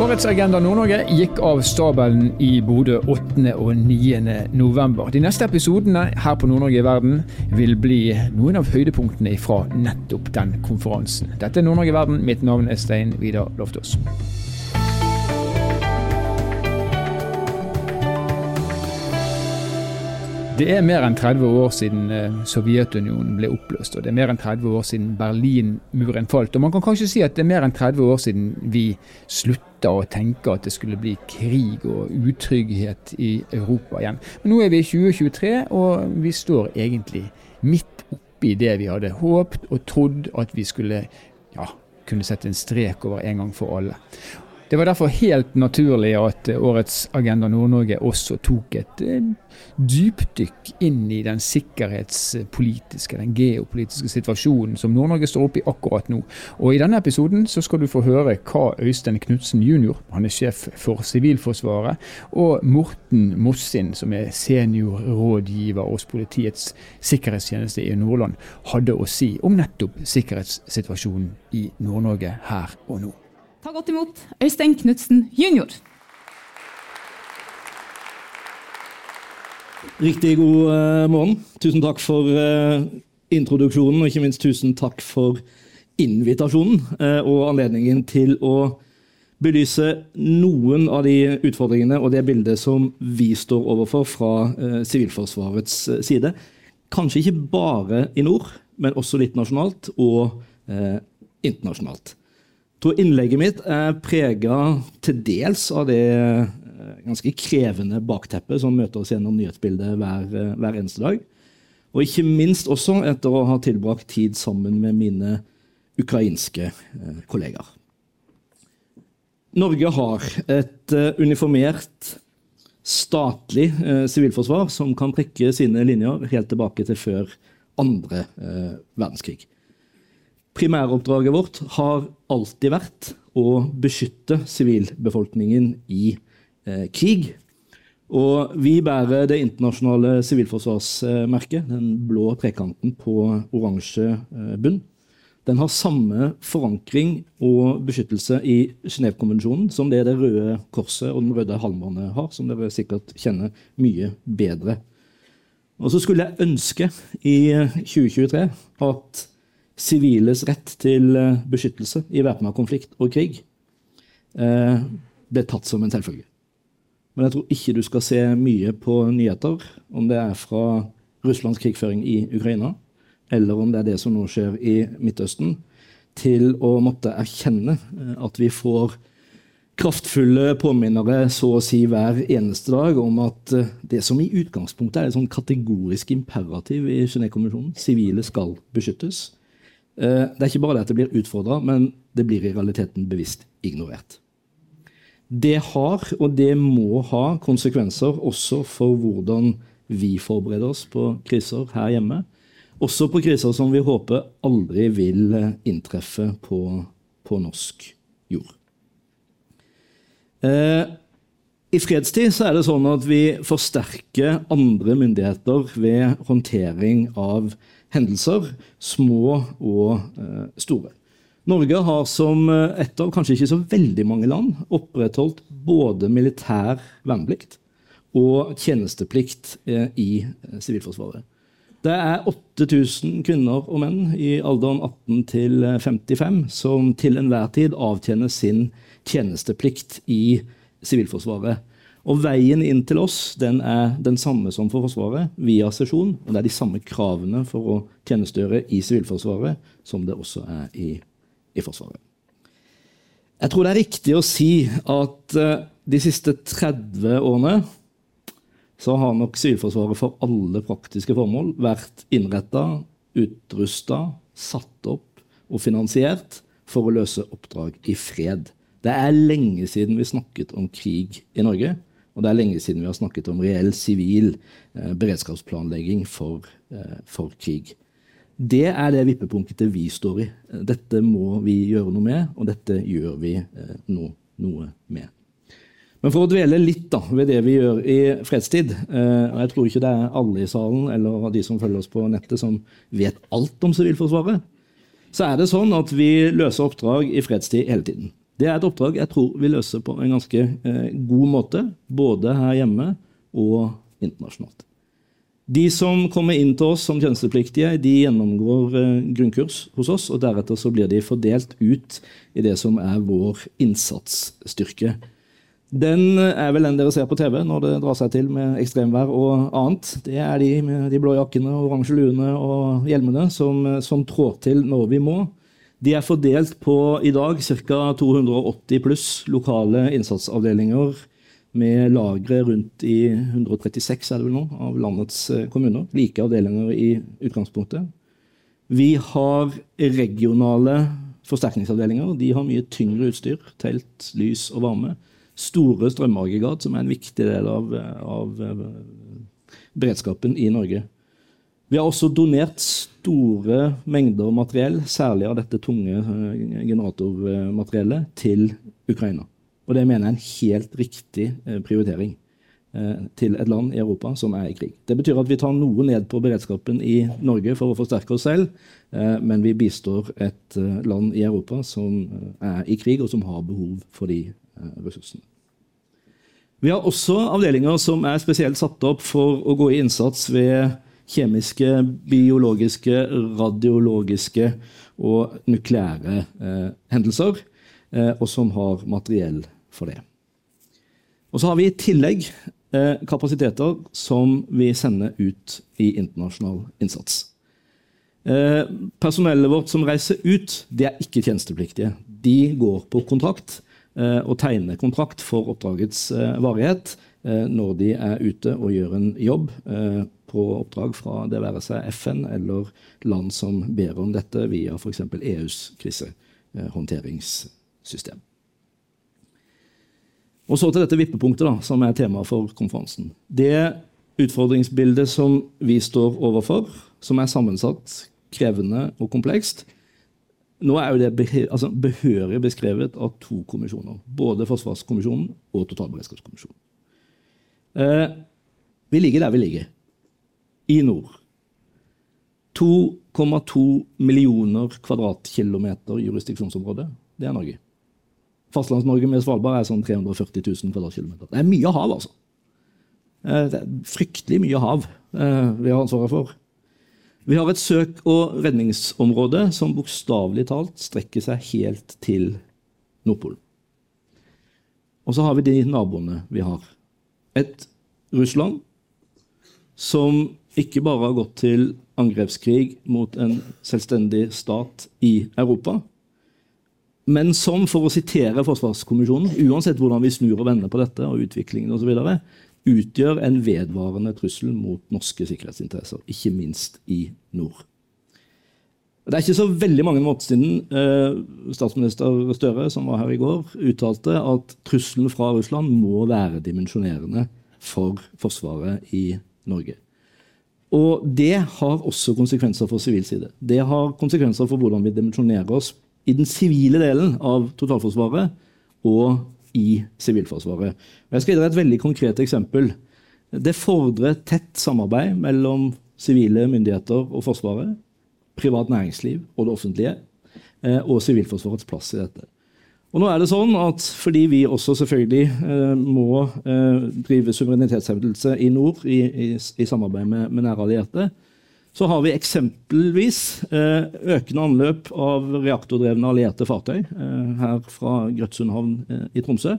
Årets Agenda Nord-Norge gikk av stabelen i Bodø 8. og 9. november. De neste episodene her på Nord-Norge i verden vil bli noen av høydepunktene fra nettopp den konferansen. Dette er Nord-Norge i verden. Mitt navn er Stein Vidar Loftaas. Det er mer enn 30 år siden eh, Sovjetunionen ble oppløst, og det er mer enn 30 år siden Berlinmuren falt. Og man kan kanskje si at det er mer enn 30 år siden vi slutta å tenke at det skulle bli krig og utrygghet i Europa igjen. Men nå er vi i 2023, og vi står egentlig midt oppi det vi hadde håpet og trodd at vi skulle ja, kunne sette en strek over en gang for alle. Det var derfor helt naturlig at årets Agenda Nord-Norge også tok et eh, dypdykk inn i den sikkerhetspolitiske, den geopolitiske situasjonen som Nord-Norge står oppe i akkurat nå. Og I denne episoden så skal du få høre hva Øystein Knutsen jr., han er sjef for Sivilforsvaret, og Morten Mossin, som er seniorrådgiver hos Politiets sikkerhetstjeneste i Nordland, hadde å si om nettopp sikkerhetssituasjonen i Nord-Norge her og nå. Ta godt imot Øystein Knutsen jr. Riktig god uh, morgen. Tusen takk for uh, introduksjonen, og ikke minst tusen takk for invitasjonen uh, og anledningen til å belyse noen av de utfordringene og det bildet som vi står overfor fra Sivilforsvarets side. Kanskje ikke bare i nord, men også litt nasjonalt og internasjonalt tror innlegget mitt er prega til dels av det eh, ganske krevende bakteppet som møter oss gjennom nyhetsbildet hver, eh, hver, eneste dag. Og ikke minst også etter å ha tilbrakt tid sammen med mine ukrainske eh, kollegaer. Norge har et uniformert statlig sivilforsvar som kan trekke sine linjer helt tilbake til før andre verdenskrig. Primæroppdraget vårt har alltid vært å beskytte sivilbefolkningen i eh, krig. Og vi bærer det internasjonale sivilforsvarsmerket, den blå trekanten på oransje eh, bunn. Den har samme forankring og beskyttelse i Genévekonvensjonen som det det Røde Korset og Den røde halvmåne har, som dere sikkert kjenner mye bedre. Og så skulle jeg ønske i 2023 at siviles rett til eh, beskyttelse i væpna konflikt og krig eh, ble tatt som en selvfølge. Men jeg tror ikke du skal se mye på nyheter, om det er fra Russlands krigføring i Ukraina, eller om det er det som nå skjer i Midtøsten, til å måtte erkjenne eh, at vi får kraftfulle påminnere så å si hver eneste dag om at det som i utgangspunktet er et sånn kategorisk imperativ i Genévekonvensjonen, sivile skal beskyttes, Eh, det er ikke bare det at det blir utfordra, men det blir i realiteten bevisst ignorert. Det har, og det må ha, konsekvenser også for hvordan vi forbereder oss på kriser her hjemme. Også på kriser som vi håper aldri vil eh, inntreffe på, på norsk jord. Eh, I fredstid er det sånn at vi forsterker andre myndigheter ved håndtering av hendelser, små og eh, store. Norge har som ett et av kanskje ikke så veldig mange land opprettholdt både militær verneplikt og tjenesteplikt eh, i Sivilforsvaret. Det er 8000 kvinner og menn i alderen 18 til 55 som til enhver tid avtjener sin tjenesteplikt i Sivilforsvaret. Og veien inn til oss den er den samme som for Forsvaret, via sesjon. Og det er de samme kravene for å tjenestegjøre i Sivilforsvaret som det også er i, i Forsvaret. Jeg tror det er riktig å si at uh, de siste 30 årene så har nok Sivilforsvaret for alle praktiske formål vært innretta, utrusta, satt opp og finansiert for å løse oppdrag i fred. Det er lenge siden vi snakket om krig i Norge. Og det er lenge siden vi har snakket om reell sivil eh, beredskapsplanlegging for, eh, for, krig. Det er det vippepunktet vi står i. Dette må vi gjøre noe med, og dette gjør vi eh, no, noe med. Men for å dvele litt da, ved det vi gjør i fredstid eh, og Jeg tror ikke det er alle i salen eller de som følger oss på nettet, som vet alt om Sivilforsvaret. Så er det sånn at vi løser oppdrag i fredstid hele tiden. Det er et oppdrag jeg tror vi løser på en ganske eh, god måte, både her hjemme og internasjonalt. De som kommer inn til oss som tjenestepliktige, de gjennomgår eh, grunnkurs hos oss, og deretter så blir de fordelt ut i det som er vår innsatsstyrke. Den er vel den dere ser på TV når det drar seg til med ekstremvær og annet. Det er de med de blå jakkene, oransje luene og hjelmene som, som trår til når vi må. De er fordelt på i dag ca. 280 pluss lokale innsatsavdelinger med lagre rundt i 136 er det vel nå, av landets eh, kommuner. Like avdelinger i utgangspunktet. Vi har regionale forsterkningsavdelinger. De har mye tyngre utstyr. Telt, lys og varme store strømaggregat, som er en viktig del av, av eh, beredskapen i Norge. Vi har også donert store mengder materiell, særlig av dette tunge eh, generatormateriellet, til Ukraina. Og det mener jeg er en helt riktig eh, prioritering til et land i Europa som er i krig. Det betyr at vi tar noe ned på beredskapen i Norge for å forsterke oss selv, men vi bistår et land i Europa som er i krig, og som har behov for de ressursene. Vi har også avdelinger som er spesielt satt opp for å gå i innsats ved kjemiske, biologiske, radiologiske og nukleære eh, hendelser, eh, og som har materiell for det. Og så har vi i tillegg eh, kapasiteter som vi sender ut i internasjonal innsats. Eh, personellet vårt som reiser ut, det er ikke tjenestepliktige. De går på kontrakt Eh, og tegner kontrakt for oppdragets eh, varighet når de er ute og gjør en jobb på oppdrag fra det være seg FN eller land som ber om dette via f.eks. EUs krisehåndteringssystem. Og Så til dette vippepunktet, da, som er tema for konferansen. Det utfordringsbildet som vi står overfor, som er sammensatt, krevende og komplekst, nå er jo det altså, behørig beskrevet av to kommisjoner. Både Forsvarskommisjonen og Totalberedskapskommisjonen. Eh, vi ligger der vi ligger. I nord. 2,2 millioner kvadratkilometer jurisdiksjonsområde. Det er Norge. Fastlands-Norge med Svalbard er sånn 340 000 kvadratkilometer. Det er mye hav, altså. Eh, det er fryktelig mye hav eh, vi har ansvaret for. Vi har et søk- og redningsområde som bokstavelig talt strekker seg helt til Nordpolen. Og så har vi de naboene vi har. Et Russland som ikke bare har gått til angrepskrig mot en selvstendig stat i Europa, men som, for å sitere Forsvarskommisjonen, uansett hvordan vi snur og vender på dette, og utviklingen videre, utgjør en vedvarende trussel mot norske sikkerhetsinteresser, ikke minst i nord. Det er ikke så veldig mange måneder siden eh, statsminister Støre, som var her i går, uttalte at trusselen fra Russland må være dimensjonerende for Forsvaret i Norge. Og det har også konsekvenser for sivil side. Det har konsekvenser for hvordan vi dimensjonerer oss i den sivile delen av totalforsvaret og i Sivilforsvaret. Jeg skal gi dere et veldig konkret eksempel. Det fordrer tett samarbeid mellom sivile myndigheter og Forsvaret, privat næringsliv og det offentlige, eh, og Sivilforsvarets plass i dette. Og nå er det sånn at Fordi vi også selvfølgelig eh, må eh, drive suverenitetshevdelse i nord i, i, i samarbeid med, med nære allierte, så har vi eksempelvis økende anløp av reaktordrevne allierte fartøy her fra Grøtsund havn i Tromsø.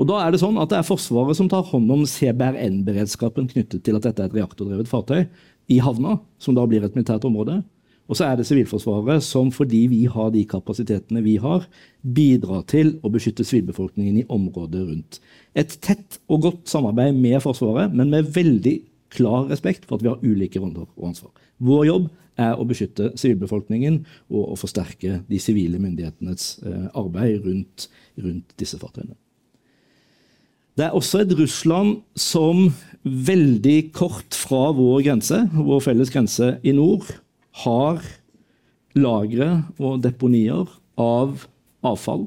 Og da er Det sånn at det er Forsvaret som tar hånd om CBRN-beredskapen knyttet til at dette er et reaktordrevet fartøy i havna, som da blir et militært område. Og så er det Sivilforsvaret som, fordi vi har de kapasitetene vi har, bidrar til å beskytte sivilbefolkningen i området rundt. Et tett og godt samarbeid med Forsvaret, men med veldig klar respekt for at vi har ulike roller og ansvar. Vår jobb er å beskytte sivilbefolkningen og å forsterke de sivile myndighetenes eh, arbeid rundt, rundt disse fartøyene. Det er også et Russland som veldig kort fra vår grense, vår felles grense i nord, har lagre og deponier av avfall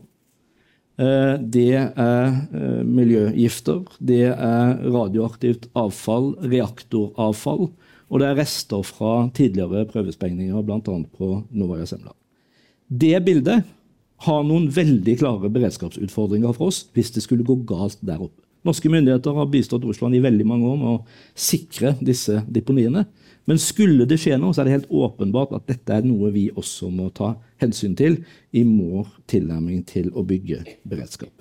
Eh, det er eh, miljøgifter, det er radioaktivt avfall, reaktoravfall, og det er rester fra tidligere prøvesprengninger, bl.a. på Novaja Semla. Det bildet har noen veldig klare beredskapsutfordringer for oss hvis det skulle gå galt der oppe. Norske myndigheter har bistått Russland i veldig mange år med å sikre disse deponiene. Men skulle det skje noe, så er det helt åpenbart at dette er noe vi også må ta hensyn til i vår tilnærming til å bygge beredskap.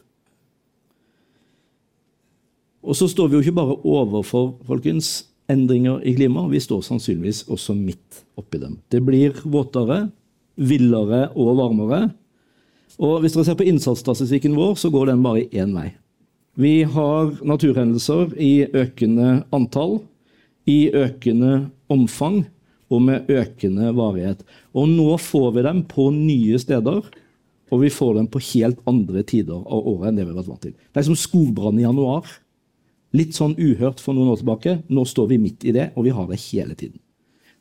Og så står vi jo ikke bare overfor folkens, endringer i klimaet, vi står sannsynligvis også midt oppi dem. Det blir våtere, villere og varmere. Og hvis dere ser på innsatsstatistikken vår, så går den bare én vei. Vi har naturhendelser i økende antall, i økende omfang og med økende varighet. Og nå får vi dem på nye steder, og vi får dem på helt andre tider av året enn det vi har vært vant til. Det er som skogbrann i januar. Litt sånn uhørt for noen år tilbake. Nå står vi midt i det, og vi har det hele tiden.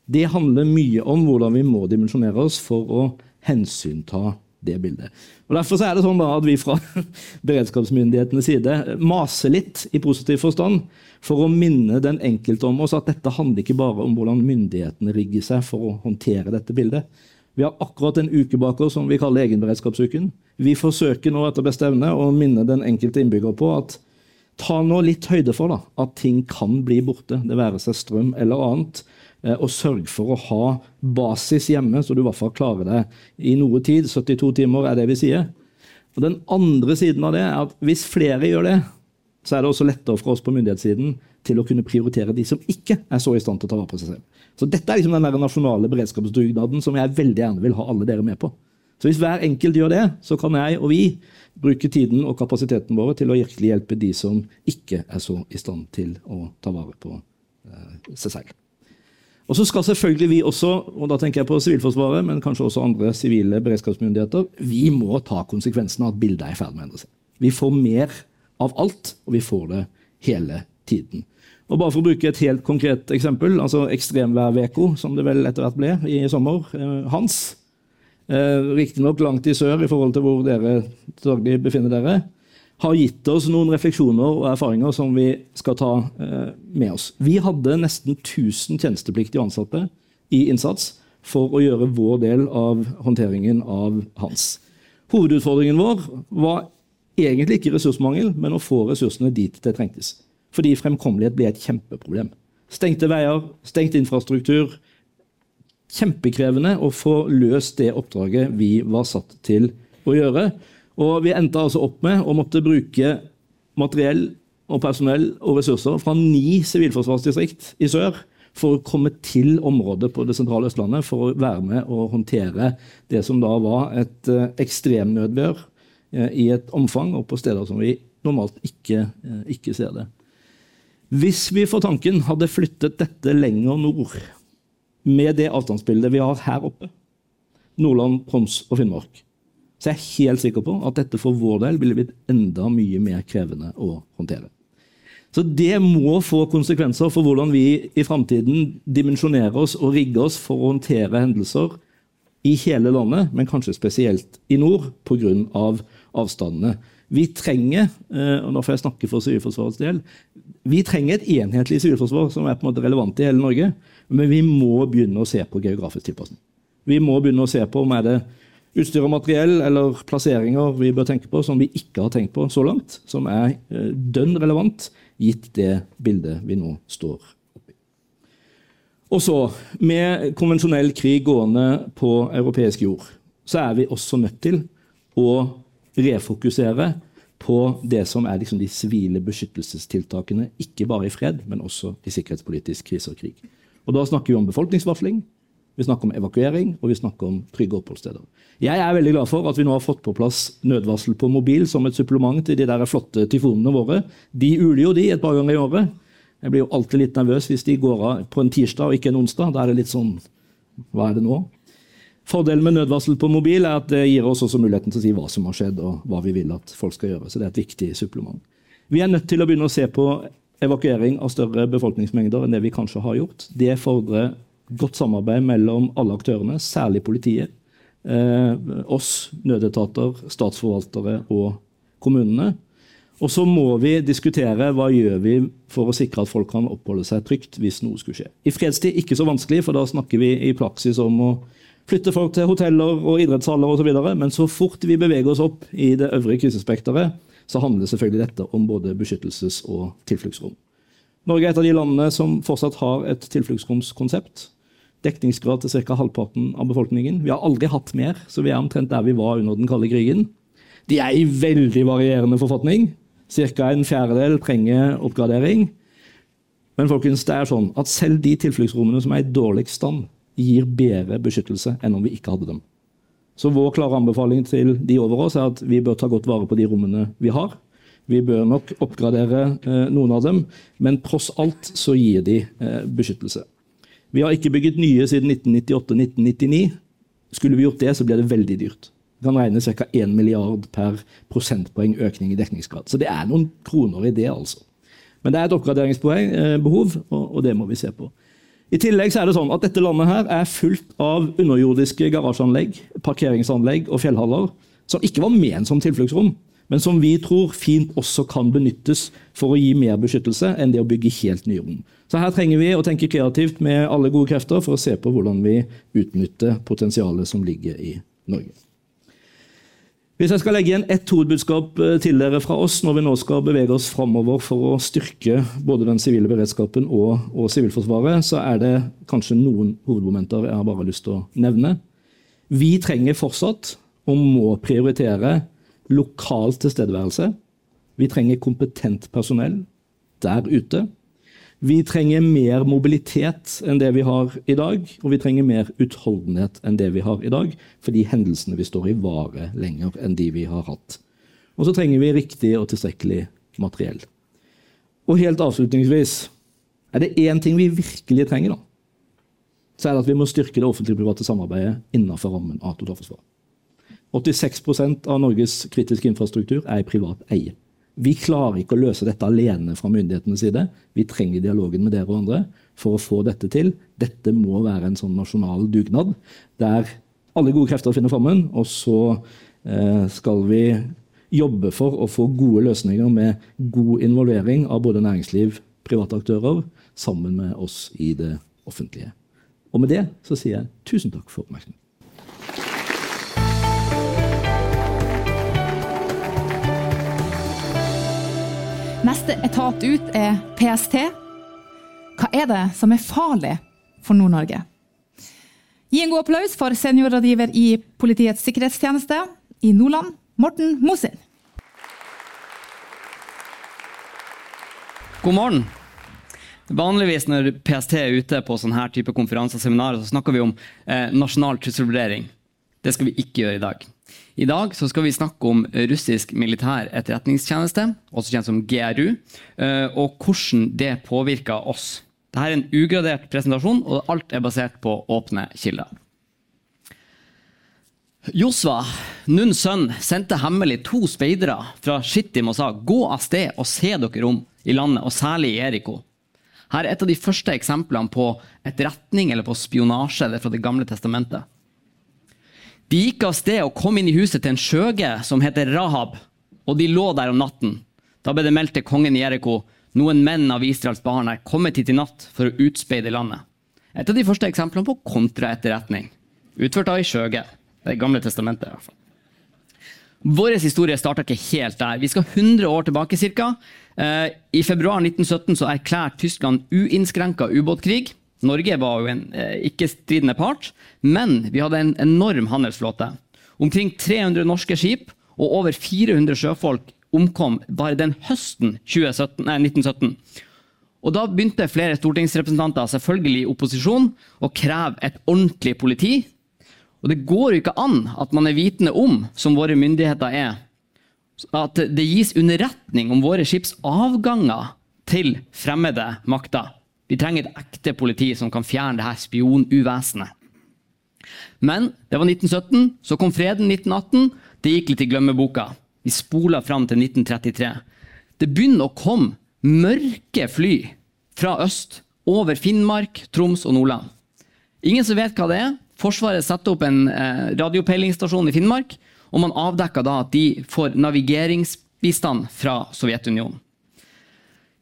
Det handler mye om hvordan vi må dimensjonere oss for å hensynta det bildet. Og Derfor er det sånn at vi fra beredskapsmyndighetenes side maser litt i positiv forstand for å minne den enkelte om oss at dette handler ikke bare om hvordan myndighetene rigger seg for å håndtere dette bildet. Vi har akkurat en uke bak oss som vi kaller egenberedskapsuken. Vi forsøker nå etter beste evne å minne den enkelte innbygger på at ta nå litt høyde for da, at ting kan bli borte, det være seg strøm eller annet. Eh, og sørg for å ha basis hjemme, så du i hvert fall klarer deg i noe tid. 72 timer er det vi sier. Og Den andre siden av det er at hvis flere gjør det, så er det også lettere for oss på myndighetssiden til å kunne prioritere de som ikke er så i stand til å ta vare på seg selv. Så Dette er liksom den der nasjonale beredskapsdugnaden som jeg veldig gjerne vil ha alle dere med på. Så Hvis hver enkelt gjør det, så kan jeg og vi bruke tiden og kapasiteten våre til å virkelig hjelpe de som ikke er så i stand til å ta vare på eh, seg selv. Og så skal selvfølgelig vi også, og da tenker jeg på Sivilforsvaret, men kanskje også andre sivile beredskapsmyndigheter, vi må ta konsekvensen av at bildet er i ferd med å endre seg. Vi får mer av alt, og vi får det hele tiden. Og bare For å bruke et helt konkret eksempel, altså ekstremværveko, som det vel etter hvert ble i sommer. Eh, Hans. Eh, Riktignok langt i sør i forhold til hvor dere daglig befinner dere har gitt oss noen refleksjoner og erfaringer som vi skal ta eh, med oss. Vi hadde nesten 1000 tjenestepliktige ansatte i innsats for å gjøre vår del av håndteringen av Hans. Hovedutfordringen vår var egentlig ikke ressursmangel, men å få ressursene dit det trengtes. Fordi fremkommelighet ble et kjempeproblem. Stengte veier, stengt infrastruktur. Kjempekrevende å få løst det oppdraget vi var satt til å gjøre. Og vi endte altså opp med å måtte bruke materiell og personell og ressurser fra ni sivilforsvarsdistrikt i sør for å komme til området på det sentrale Østlandet for å være med og håndtere det som da var et uh, ekstremnødvær uh, i et omfang og på steder som vi normalt ikke, uh, ikke ser det. Hvis vi for tanken hadde flyttet dette lenger nord, med det avstandsbildet vi har her oppe, Nordland, Troms og Finnmark, så jeg er helt sikker på at dette for vår del ville blitt enda mye mer krevende å håndtere. Så det må få konsekvenser for hvordan vi i framtiden dimensjonerer oss og rigger oss for å håndtere hendelser i hele landet, men kanskje spesielt i nord pga. Av avstandene. Vi trenger eh, og nå får jeg snakke for Sivilforsvarets del, vi trenger et enhetlig sivilforsvar som er på en måte relevant i hele Norge, men vi må begynne å se på geografisk tilpasning. Vi må begynne å se på om er det utstyr og materiell eller plasseringer vi bør tenke på som vi ikke har tenkt på så langt, som er eh, dønn relevant gitt det bildet vi nå står oppi. Og så, med konvensjonell krig gående på europeisk jord, så er vi også nødt til å refokusere på det som er liksom de sivile beskyttelsestiltakene, ikke bare i fred, men også i sikkerhetspolitisk krise og krig. Og Da snakker vi om befolkningsvarsling, vi snakker om evakuering, og vi snakker om trygge oppholdssteder. Jeg er veldig glad for at vi nå har fått på plass nødvarsel på mobil som et supplement til de der flotte tyfonene våre. De uler jo de et par ganger i året. Jeg blir jo alltid litt nervøs hvis de går av på en tirsdag og ikke en onsdag. Da er det litt sånn Hva er det nå? Fordelen med nødvarsel på mobil er at det gir oss også muligheten til å si hva som har skjedd, og hva vi vil at folk skal gjøre. Så det er et viktig supplement. Vi er nødt til å begynne å se på evakuering av større befolkningsmengder enn det vi kanskje har gjort. Det fordrer godt samarbeid mellom alle aktørene, særlig politiet. Eh, oss, nødetater, statsforvaltere og kommunene. Og så må vi diskutere hva gjør vi for å sikre at folk kan oppholde seg trygt hvis noe skulle skje. I fredstid ikke så vanskelig, for da snakker vi i praksis om å flytte folk til hoteller og idrettshaller osv. Men så fort vi beveger oss opp i det øvrige krisespekteret, så handler selvfølgelig dette om både beskyttelses- og tilfluktsrom. Norge er et av de landene som fortsatt har et tilfluktsromskonsept. Dekningsgrad til ca. halvparten av befolkningen. Vi har aldri hatt mer, så vi er omtrent der vi var under den kalde krigen. De er i veldig varierende forfatning. Ca. en fjerdedel trenger oppgradering. Men folkens, det er sånn at selv de tilfluktsrommene som er i dårligst stand, gir bedre beskyttelse enn om vi ikke hadde dem. Så vår klare anbefaling til de over oss er at vi bør ta godt vare på de rommene vi har. Vi bør nok oppgradere eh, noen av dem, men tross alt så gir de eh, beskyttelse. Vi har ikke bygget nye siden 1998-1999. Skulle vi gjort det, så blir det veldig dyrt. Det kan regne ca. 1 milliard per prosentpoeng økning i dekningsgrad. Så det er noen kroner i det, altså. Men det er et oppgraderingsbehov, og det må vi se på. I tillegg så er det sånn at Dette landet her er fullt av underjordiske garasjeanlegg, parkeringsanlegg og fjellhaller som ikke var ment som tilfluktsrom, men som vi tror fint også kan benyttes for å gi mer beskyttelse enn det å bygge helt nye rom. Så her trenger vi å tenke kreativt med alle gode krefter for å se på hvordan vi utnytter potensialet som ligger i Norge. Hvis jeg skal legge igjen ett hovedbudskap eh, til dere fra oss når vi nå skal bevege oss framover for å styrke både den sivile beredskapen og, og Sivilforsvaret, så er det kanskje noen hovedmomenter jeg har bare lyst til å nevne. Vi trenger fortsatt, og må prioritere, lokal tilstedeværelse. Vi trenger kompetent personell der ute. Vi trenger mer mobilitet enn det vi har i dag, og vi trenger mer utholdenhet enn det vi har i dag, fordi hendelsene vi står i, varer lenger enn de vi har hatt. Og så trenger vi riktig og tilstrekkelig materiell. Og helt avslutningsvis er det én ting vi virkelig trenger, da, så er det at vi må styrke det offentlig-private samarbeidet innenfor rammen av totalforsvaret. 86% av Norges kritiske infrastruktur er i privat eie. Vi klarer ikke å løse dette alene fra myndighetenes side. Vi trenger dialogen med dere og andre for å få dette til. Dette må være en sånn nasjonal dugnad der alle gode krefter finner sammen. Og så eh, skal vi jobbe for å få gode løsninger med god involvering av både næringsliv, private aktører, sammen med oss i det offentlige. Og med det så sier jeg tusen takk for oppmerksomheten. Neste etat ut er PST. Hva er det som er farlig for Nord-Norge? Gi en god applaus for seniorrådgiver i Politiets sikkerhetstjeneste i Nordland, Morten Mosin. God morgen. Vanligvis når PST er ute på sånne her type konferanser og seminarer, så snakker vi om eh, nasjonal trusselvurdering. Det skal vi ikke gjøre i dag. I dag skal vi snakke om russisk militær etterretningstjeneste, også kjent som GRU, eh, og hvordan det påvirker oss. Dette er en ugradert presentasjon, og alt er basert på åpne kilder. Josva, Nuns sønn, sendte hemmelig to speidere fra Shittim og sa gå av sted og se dere om i landet, og særlig i Eriko. Her er et av de første eksemplene på etterretning eller på spionasje fra Det gamle testamentet. De gikk av sted og kom inn i huset til en skjøge som heter Rahab, og de lå der om natten. Da ble det meldt til kongen i Jeriko noen menn av Israels barn er kommet hit i natt for å utspeide landet. Et av de første eksemplene på kontraetterretning. Utført av ei skjøge. Det gamle testamentet. i hvert fall. Vår historie starta ikke helt der. Vi skal 100 år tilbake ca. Eh, I februar 1917 så erklærte Tyskland uinnskrenka ubåtkrig. Norge var jo en eh, ikke-stridende part, men vi hadde en enorm handelsflåte. Omkring 300 norske skip og over 400 sjøfolk omkom bare den høsten 2017, nei, 1917. Og Da begynte flere stortingsrepresentanter selvfølgelig i opposisjon å kreve et ordentlig politi. Og Det går jo ikke an at man er vitende om, som våre myndigheter er, at det gis underretning om våre skips avganger til fremmede makter. Vi trenger et ekte politi som kan fjerne det her spionuvesenet. Men det var 1917, så kom freden 1918. Det gikk litt i glemmeboka. Vi spola fram til 1933. Det begynner å komme mørke fly fra øst over Finnmark, Troms og Nordland. Ingen som vet hva det er. Forsvaret setter opp en eh, radiopeilingsstasjon i Finnmark, og man avdekker da at de får navigeringsbistand fra Sovjetunionen.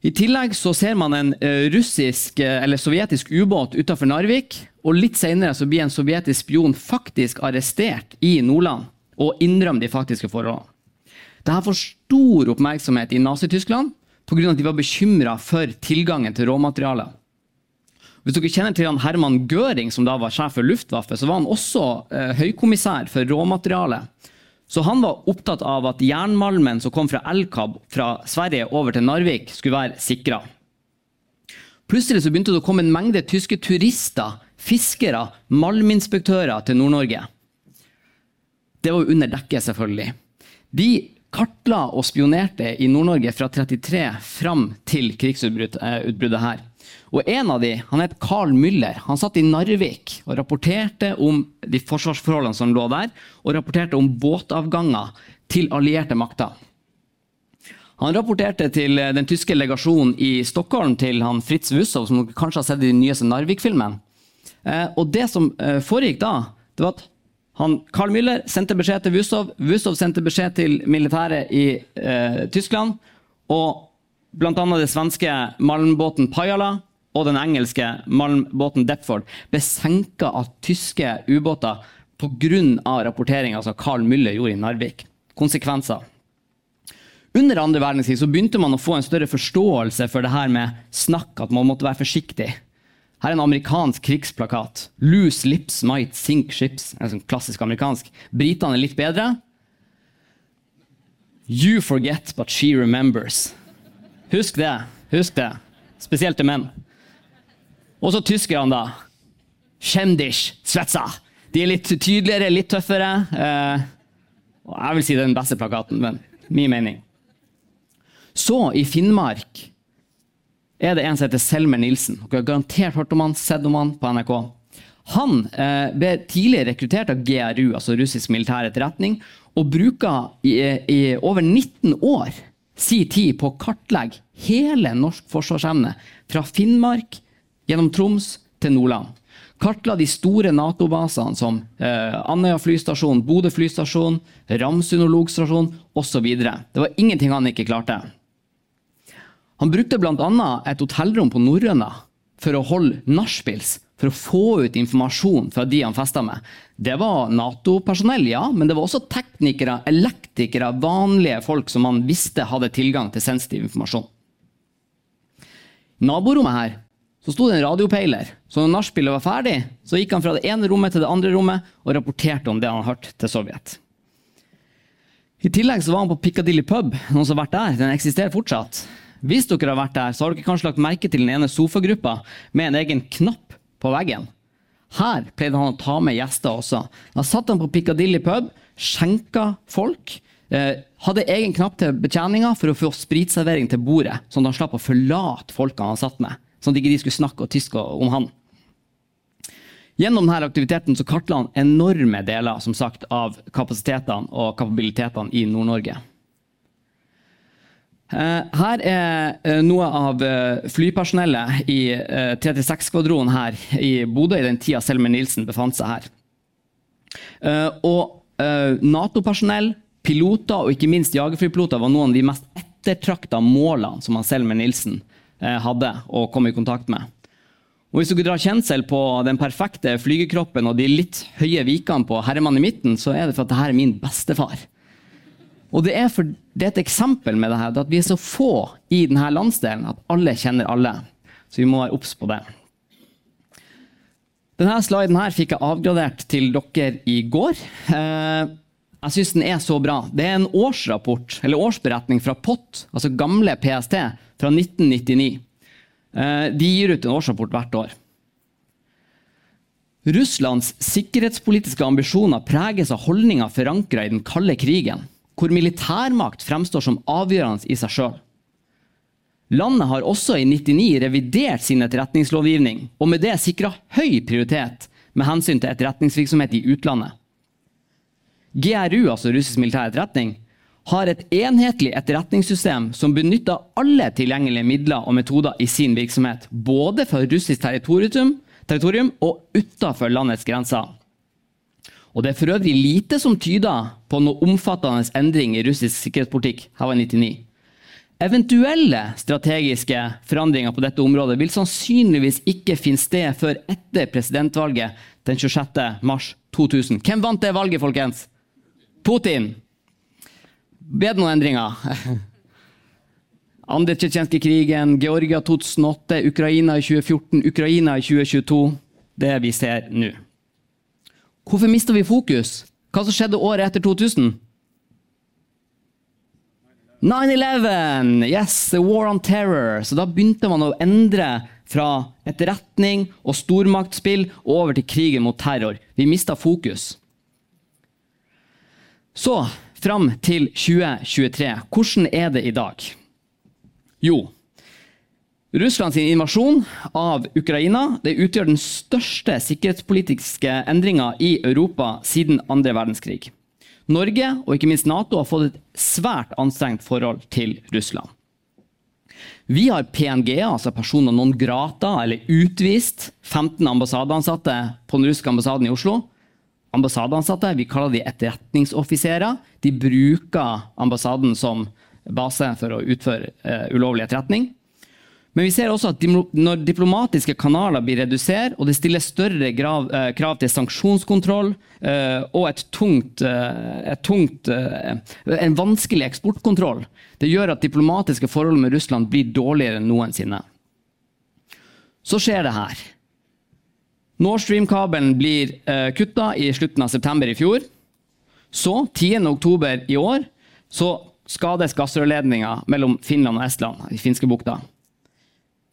I tillegg så ser man en eh, russisk eh, eller sovjetisk ubåt utenfor Narvik. og litt senere så blir en sovjetisk spion faktisk arrestert i Nordland og innrømmer de faktiske forholdene. Dette får stor oppmerksomhet i Nazi-Tyskland pga. at de var bekymra for tilgangen til råmaterialet. Hvis dere kjenner til Herman Göring, som da var sjef for Luftwaffe, så var han også eh, høykommissær for råmaterialet. Så han var opptatt av at jernmalmen som kom fra Elkab fra Sverige over til Narvik, skulle være sikra. Plutselig så begynte det å komme en mengde tyske turister, fiskere, malminspektører til Nord-Norge. Det var under dekket, selvfølgelig. De kartla og spionerte i Nord-Norge fra 33 fram til krigsutbruddet her. Og En av de, han het Carl Müller. Han satt i Narvik og rapporterte om de forsvarsforholdene som lå der, og rapporterte om båtavganger til allierte makter. Han rapporterte til den tyske legasjonen i Stockholm, til han Fritz Wussow, som dere kanskje har sett i den nyeste Narvik-filmen. Eh, og Det som eh, foregikk da, det var at han, Carl Müller sendte beskjed til Wussow, Wussow sendte beskjed til militæret i eh, Tyskland. og Bl.a. det svenske malmbåten Pajala og den engelske malmbåten Depford ble senka av tyske ubåter pga. rapporteringa som Carl Müller gjorde i Narvik. Konsekvenser. Under andre verdenskrig så begynte man å få en større forståelse for det her med snakk, at man måtte være forsiktig. Her er en amerikansk krigsplakat. 'Loose lips might sink ships'. En sånn klassisk amerikansk. Britene er litt bedre. 'You forget, but she remembers'. Husk det. Husk det. Spesielt til menn. Og så tyskerne, da. Kjendis, Svetsa. De er litt tydeligere, litt tøffere. Og jeg vil si den beste plakaten, men min mening. Så, i Finnmark, er det en som heter Selmer Nilsen. Dere har garantert hørt om han, sett om han på NRK. Han eh, ble tidlig rekruttert av GRU, altså russisk militær etterretning, og bruker i, i over 19 år si tid på å kartlegge hele norsk forsvarsevne fra Finnmark gjennom Troms til Nordland. Kartla de store Nato-basene som eh, Andøya flystasjon, Bodø flystasjon, Ramsund logstasjon osv. Det var ingenting han ikke klarte. Han brukte bl.a. et hotellrom på Norrøna for å holde nachspiels, for å få ut informasjon fra de han festa med. Det var Nato-personell, ja, men det var også teknikere, elektrikere, vanlige folk som han visste hadde tilgang til sensitiv informasjon. Naborommet her så sto det en radiopeiler. Så når nachspielet var ferdig, så gikk han fra det ene rommet til det andre rommet og rapporterte om det han hørte til Sovjet. I tillegg så var han på Piccadilly pub. Noen som har vært der? Den eksisterer fortsatt. Hvis dere har vært der, så har dere kanskje lagt merke til den ene sofagruppa med en egen knapp på veggen. Her pleide han å ta med gjester også. Da satt han på Piccadilly pub, skjenka folk. Eh, hadde egen knapp til betjeninga for å få spritservering til bordet, sånn at han slapp å forlate folkene han satt med sånn at de ikke skulle snakke og tyske om han. Gjennom denne aktiviteten så kartla han enorme deler som sagt, av kapasitetene og kapabilitetene i Nord-Norge. Eh, her er eh, noe av eh, flypersonellet i 36-skvadronen her i Bodø i den tida Selmer Nilsen befant seg her. Og Nato-personell, piloter og ikke minst jagerflypiloter var noen av de mest ettertrakta målene som Selmer Nilsen hadde å komme i kontakt med. Og Hvis dere drar kjensel på den perfekte flygekroppen og de litt høye vikene på Herman i midten, så er det for at dette er min bestefar. Og det er, for, det er et eksempel med dette, at vi er så få i denne landsdelen at alle kjenner alle. Så vi må være obs på det. Denne sliden her fikk jeg avgradert til dere i går. Eh, jeg syns den er så bra. Det er en årsrapport, eller årsberetning fra POT, altså gamle PST, fra 1999. Eh, de gir ut en årsrapport hvert år. Russlands sikkerhetspolitiske ambisjoner preges av holdninger forankra i den kalde krigen, hvor militærmakt fremstår som avgjørende i seg sjøl. Landet har også i 1999 revidert sin etterretningslovgivning, og med det sikra høy prioritet med hensyn til etterretningsvirksomhet i utlandet. GRU, altså russisk militær etterretning, har et enhetlig etterretningssystem som benytter alle tilgjengelige midler og metoder i sin virksomhet, både for russisk territorium, territorium og utenfor landets grenser. Og Det er for øvrig lite som tyder på noe omfattende endring i russisk sikkerhetspolitikk. Her var 99. Eventuelle strategiske forandringer på dette området vil sannsynligvis ikke finne sted før etter presidentvalget den 26. mars 2000. Hvem vant det valget, folkens? Putin. Ble det noen endringer? Andre tsjetsjenske krigen, Georgia 2008, Ukraina i 2014, Ukraina i 2022. Det vi ser nå. Hvorfor mista vi fokus? Hva som skjedde året etter 2000? 9-11! Yes, the war on terror. Så da begynte man å endre fra etterretning og stormaktspill over til krigen mot terror. Vi mista fokus. Så fram til 2023. Hvordan er det i dag? Jo, Russlands invasjon av Ukraina utgjør den største sikkerhetspolitiske endringa i Europa siden andre verdenskrig. Norge og ikke minst Nato har fått et svært anstrengt forhold til Russland. Vi har PNG, altså personer non grata, eller utvist 15 ambassadeansatte på den russiske ambassaden i Oslo. Ambassadeansatte, Vi kaller de etterretningsoffiserer. De bruker ambassaden som base for å utføre uh, ulovlig etterretning. Men vi ser også at når diplomatiske kanaler blir redusert, og det stilles større grav, eh, krav til sanksjonskontroll eh, og et tungt, eh, et tungt, eh, en vanskelig eksportkontroll, det gjør at diplomatiske forhold med Russland blir dårligere enn noensinne. Så skjer det her. Nord Stream-kabelen blir eh, kutta i slutten av september i fjor. Så, 10.10 i år, så skades gassrørledninga mellom Finland og Estland i Finskebukta.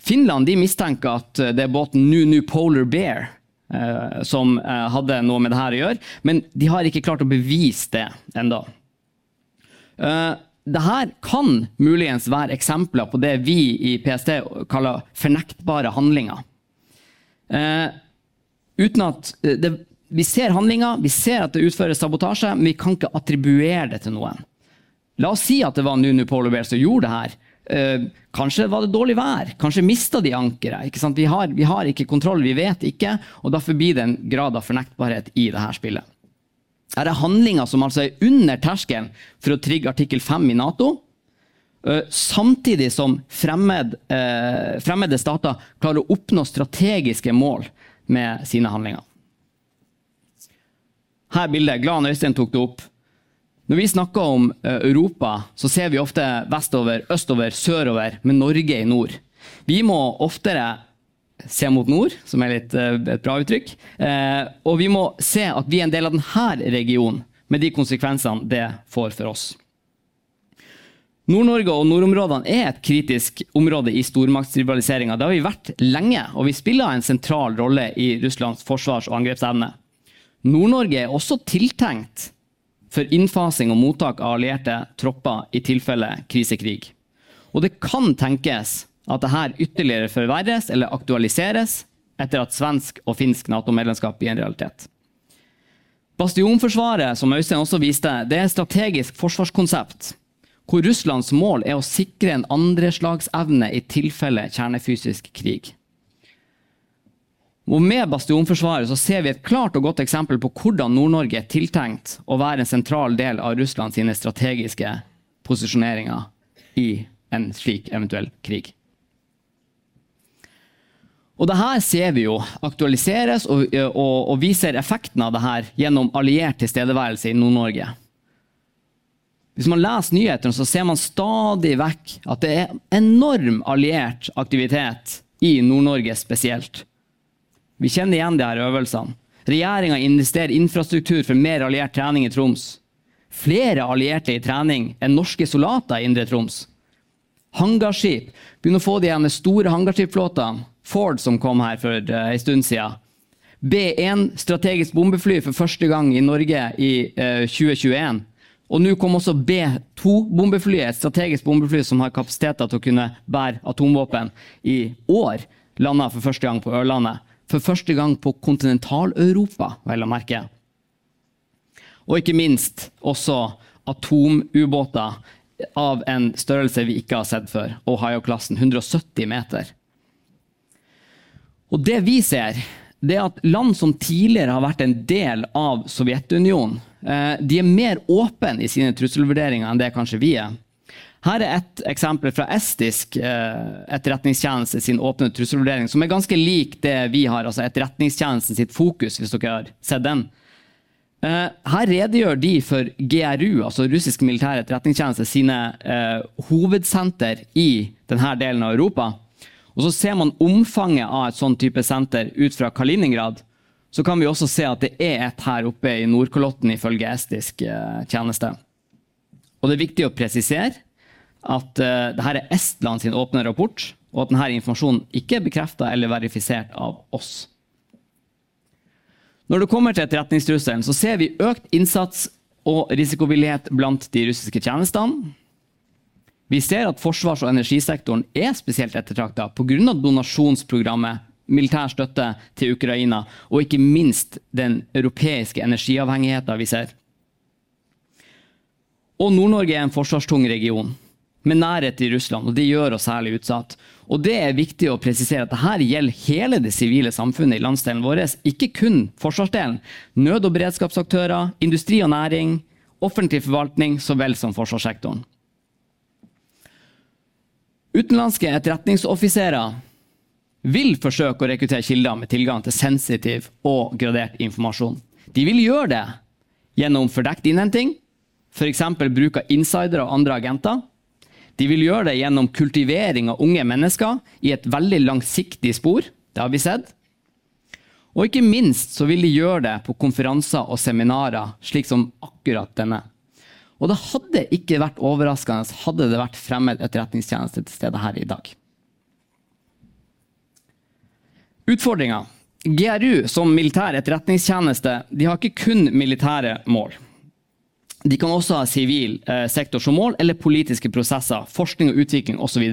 Finland de mistenker at eh, det er båten Nunu Polar Bear eh, som eh, hadde noe med det her å gjøre, men de har ikke klart å bevise det ennå. Eh, dette kan muligens være eksempler på det vi i PST kaller fornektbare handlinger. Eh, uten at eh, det, Vi ser handlinger, vi ser at det utføres sabotasje, men vi kan ikke attribuere det til noen. La oss si at det var Nunu Bear som gjorde det her. Eh, kanskje var det dårlig vær, kanskje mista de ankeret. Vi, vi, har ikke kontroll, vi vet ikke. og Derfor blir det en grad av fornektbarhet i dette spillet. Er handlinger som altså er under terskelen for å trigge artikkel 5 i Nato. Eh, samtidig som fremmed, eh, fremmede stater klarer å oppnå strategiske mål med sine handlinger. Her bildet. Glad Øystein tok det opp. Når vi snakker om eh, Europa, så ser vi ofte vestover, østover, sørover, med Norge i nord. Vi må oftere se mot nord, som er litt, eh, et bra uttrykk. Eh, og vi må se at vi er en del av denne regionen, med de konsekvensene det får for oss. Nord-Norge og nordområdene er et kritisk område i stormaktsrivaliseringa. Det har vi vært lenge, og vi spiller en sentral rolle i Russlands forsvars- og angrepsevne. Nord-Norge er også tiltenkt for innfasing og mottak av allierte tropper i tilfelle krisekrig. Og det kan tenkes at dette ytterligere forverres eller aktualiseres etter at svensk og finsk Nato-medlemskap blir en realitet. Bastionforsvaret, som Øystein også viste, det er et strategisk forsvarskonsept hvor Russlands mål er å sikre en andreslagsevne i tilfelle kjernefysisk krig. Og Med bastionforsvaret så ser vi et klart og godt eksempel på hvordan Nord-Norge er tiltenkt å være en sentral del av Russlands strategiske posisjoneringer i en slik eventuell krig. Og det her ser vi jo aktualiseres, og, og, og vi ser effekten av det her gjennom alliert tilstedeværelse i Nord-Norge. Hvis man leser nyhetene, så ser man stadig vekk at det er enorm alliert aktivitet i Nord-Norge spesielt. Vi kjenner igjen de her øvelsene. Regjeringa investerer infrastruktur for mer alliert trening i Troms. Flere allierte i trening enn norske soldater i Indre Troms. Hangarskip. Begynner å få de store hangarskipflåtene. Ford som kom her for uh, en stund siden. B1 strategisk bombefly for første gang i Norge i uh, 2021. Og nå kom også B2 bombefly, et strategisk bombefly som har kapasiteter til å kunne bære atomvåpen i år. Landa for første gang på Ørlandet for første gang på kontinentaleuropa, vel å merke. Og ikke minst også atomubåter av en størrelse vi ikke har sett før. Ohio-klassen, 170 meter. Og det vi ser, det er at land som tidligere har vært en del av Sovjetunionen, eh, de er mer åpne i sine trusselvurderinger enn det kanskje vi er. Her er et eksempel fra estisk eh, etterretningstjeneste sin åpne trusselvurdering, som er ganske lik det vi har, altså etterretningstjenesten sitt fokus, hvis dere har sett den. Eh, her redegjør de for GRU, altså russisk militær etterretningstjeneste, sine hovedsenter i denne delen av Europa. Og så ser man omfanget av et sånn type senter ut fra Kaliningrad. Så kan vi også se at det er et her oppe i Nordkalotten, ifølge estisk eh, tjeneste. Og det er viktig å presisere at uh, dette er Estland sin åpne rapport, og at denne informasjonen ikke er bekrefta eller verifisert av oss. Når det kommer til etterretningstrusselen, så ser vi økt innsats og risikovillighet blant de russiske tjenestene. Vi ser at forsvars- og energisektoren er spesielt ettertrakta pga. donasjonsprogrammet, militær støtte til Ukraina og ikke minst den europeiske energiavhengigheten vi ser. Og Nord-Norge er en forsvarstung region med nærhet til Russland, og det gjør oss særlig utsatt. Og det er viktig å presisere at dette gjelder hele det sivile samfunnet i landsdelen vår, ikke kun forsvarsdelen. Nød- og beredskapsaktører, industri og næring, offentlig forvaltning så vel som forsvarssektoren. Utenlandske etterretningsoffiserer vil forsøke å rekruttere kilder med tilgang til sensitiv og gradert informasjon. De vil gjøre det gjennom fordekt innhenting, f.eks. bruk av insidere og andre agenter, de vil gjøre det gjennom kultivering av unge mennesker i et veldig langsiktig spor. Det har vi sett. Og ikke minst så vil de gjøre det på konferanser og seminarer, slik som akkurat denne. Og det hadde ikke vært overraskende hadde det vært fremmed etterretningstjeneste til stede her i dag. Utfordringa. GRU som militær etterretningstjeneste de har ikke kun militære mål. De kan også ha sivil eh, sektor som mål, eller politiske prosesser, forskning og utvikling osv.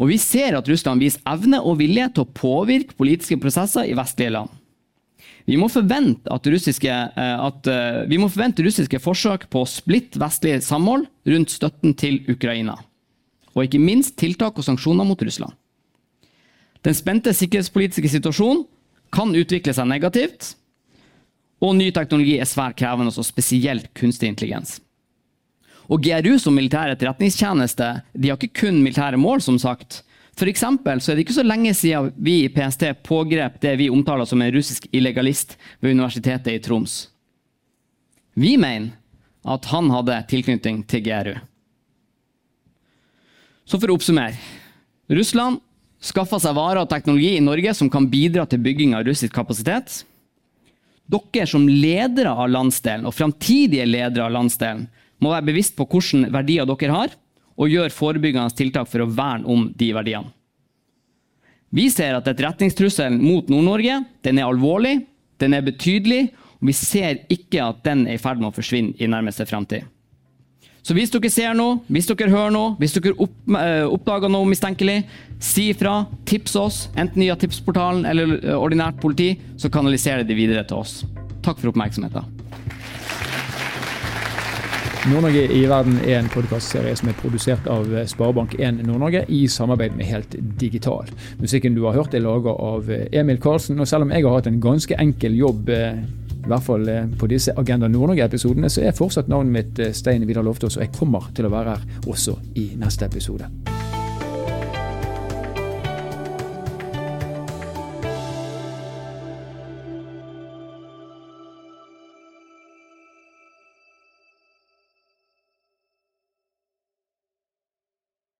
Og vi ser at Russland viser evne og vilje til å påvirke politiske prosesser i vestlige land. Vi må forvente, at russiske, eh, at, uh, vi må forvente russiske forsøk på å splitte vestlig samhold rundt støtten til Ukraina. Og ikke minst tiltak og sanksjoner mot Russland. Den spente sikkerhetspolitiske situasjonen kan utvikle seg negativt, og ny teknologi er svært krevende, og spesielt kunstig intelligens. Og GRU som militær etterretningstjeneste de har ikke kun militære mål, som sagt. For så er det ikke så lenge siden vi i PST pågrep det vi omtaler som en russisk illegalist ved Universitetet i Troms. Vi mener at han hadde tilknytning til GRU. Så for å oppsummere. Russland skaffa seg varer og teknologi i Norge som kan bidra til bygging av russisk kapasitet. Dere som ledere av landsdelen og framtidige ledere av landsdelen må være bevisst på hvilke verdier dere har, og gjøre forebyggende tiltak for å verne om de verdiene. Vi ser at etterretningstrusselen mot Nord-Norge er alvorlig, den er betydelig, og vi ser ikke at den er i ferd med å forsvinne i nærmeste fremtid. Så hvis dere ser noe, hvis dere hører noe, hvis dere uh, oppdager noe mistenkelig, si ifra. Tips oss, enten via Tipsportalen eller uh, ordinært politi, så kanaliserer de videre til oss. Takk for oppmerksomheten. Nord-Norge i verden er en podkastserie som er produsert av eh, Sparebank1 Nord-Norge i samarbeid med Helt Digital. Musikken du har hørt er laga av Emil Karlsen, og selv om jeg har hatt en ganske enkel jobb i hvert fall eh, på disse Agenda Nord-Norge-episodene, så er fortsatt navnet mitt eh, Stein Vidar Loftaas, og jeg kommer til å være her også i neste episode.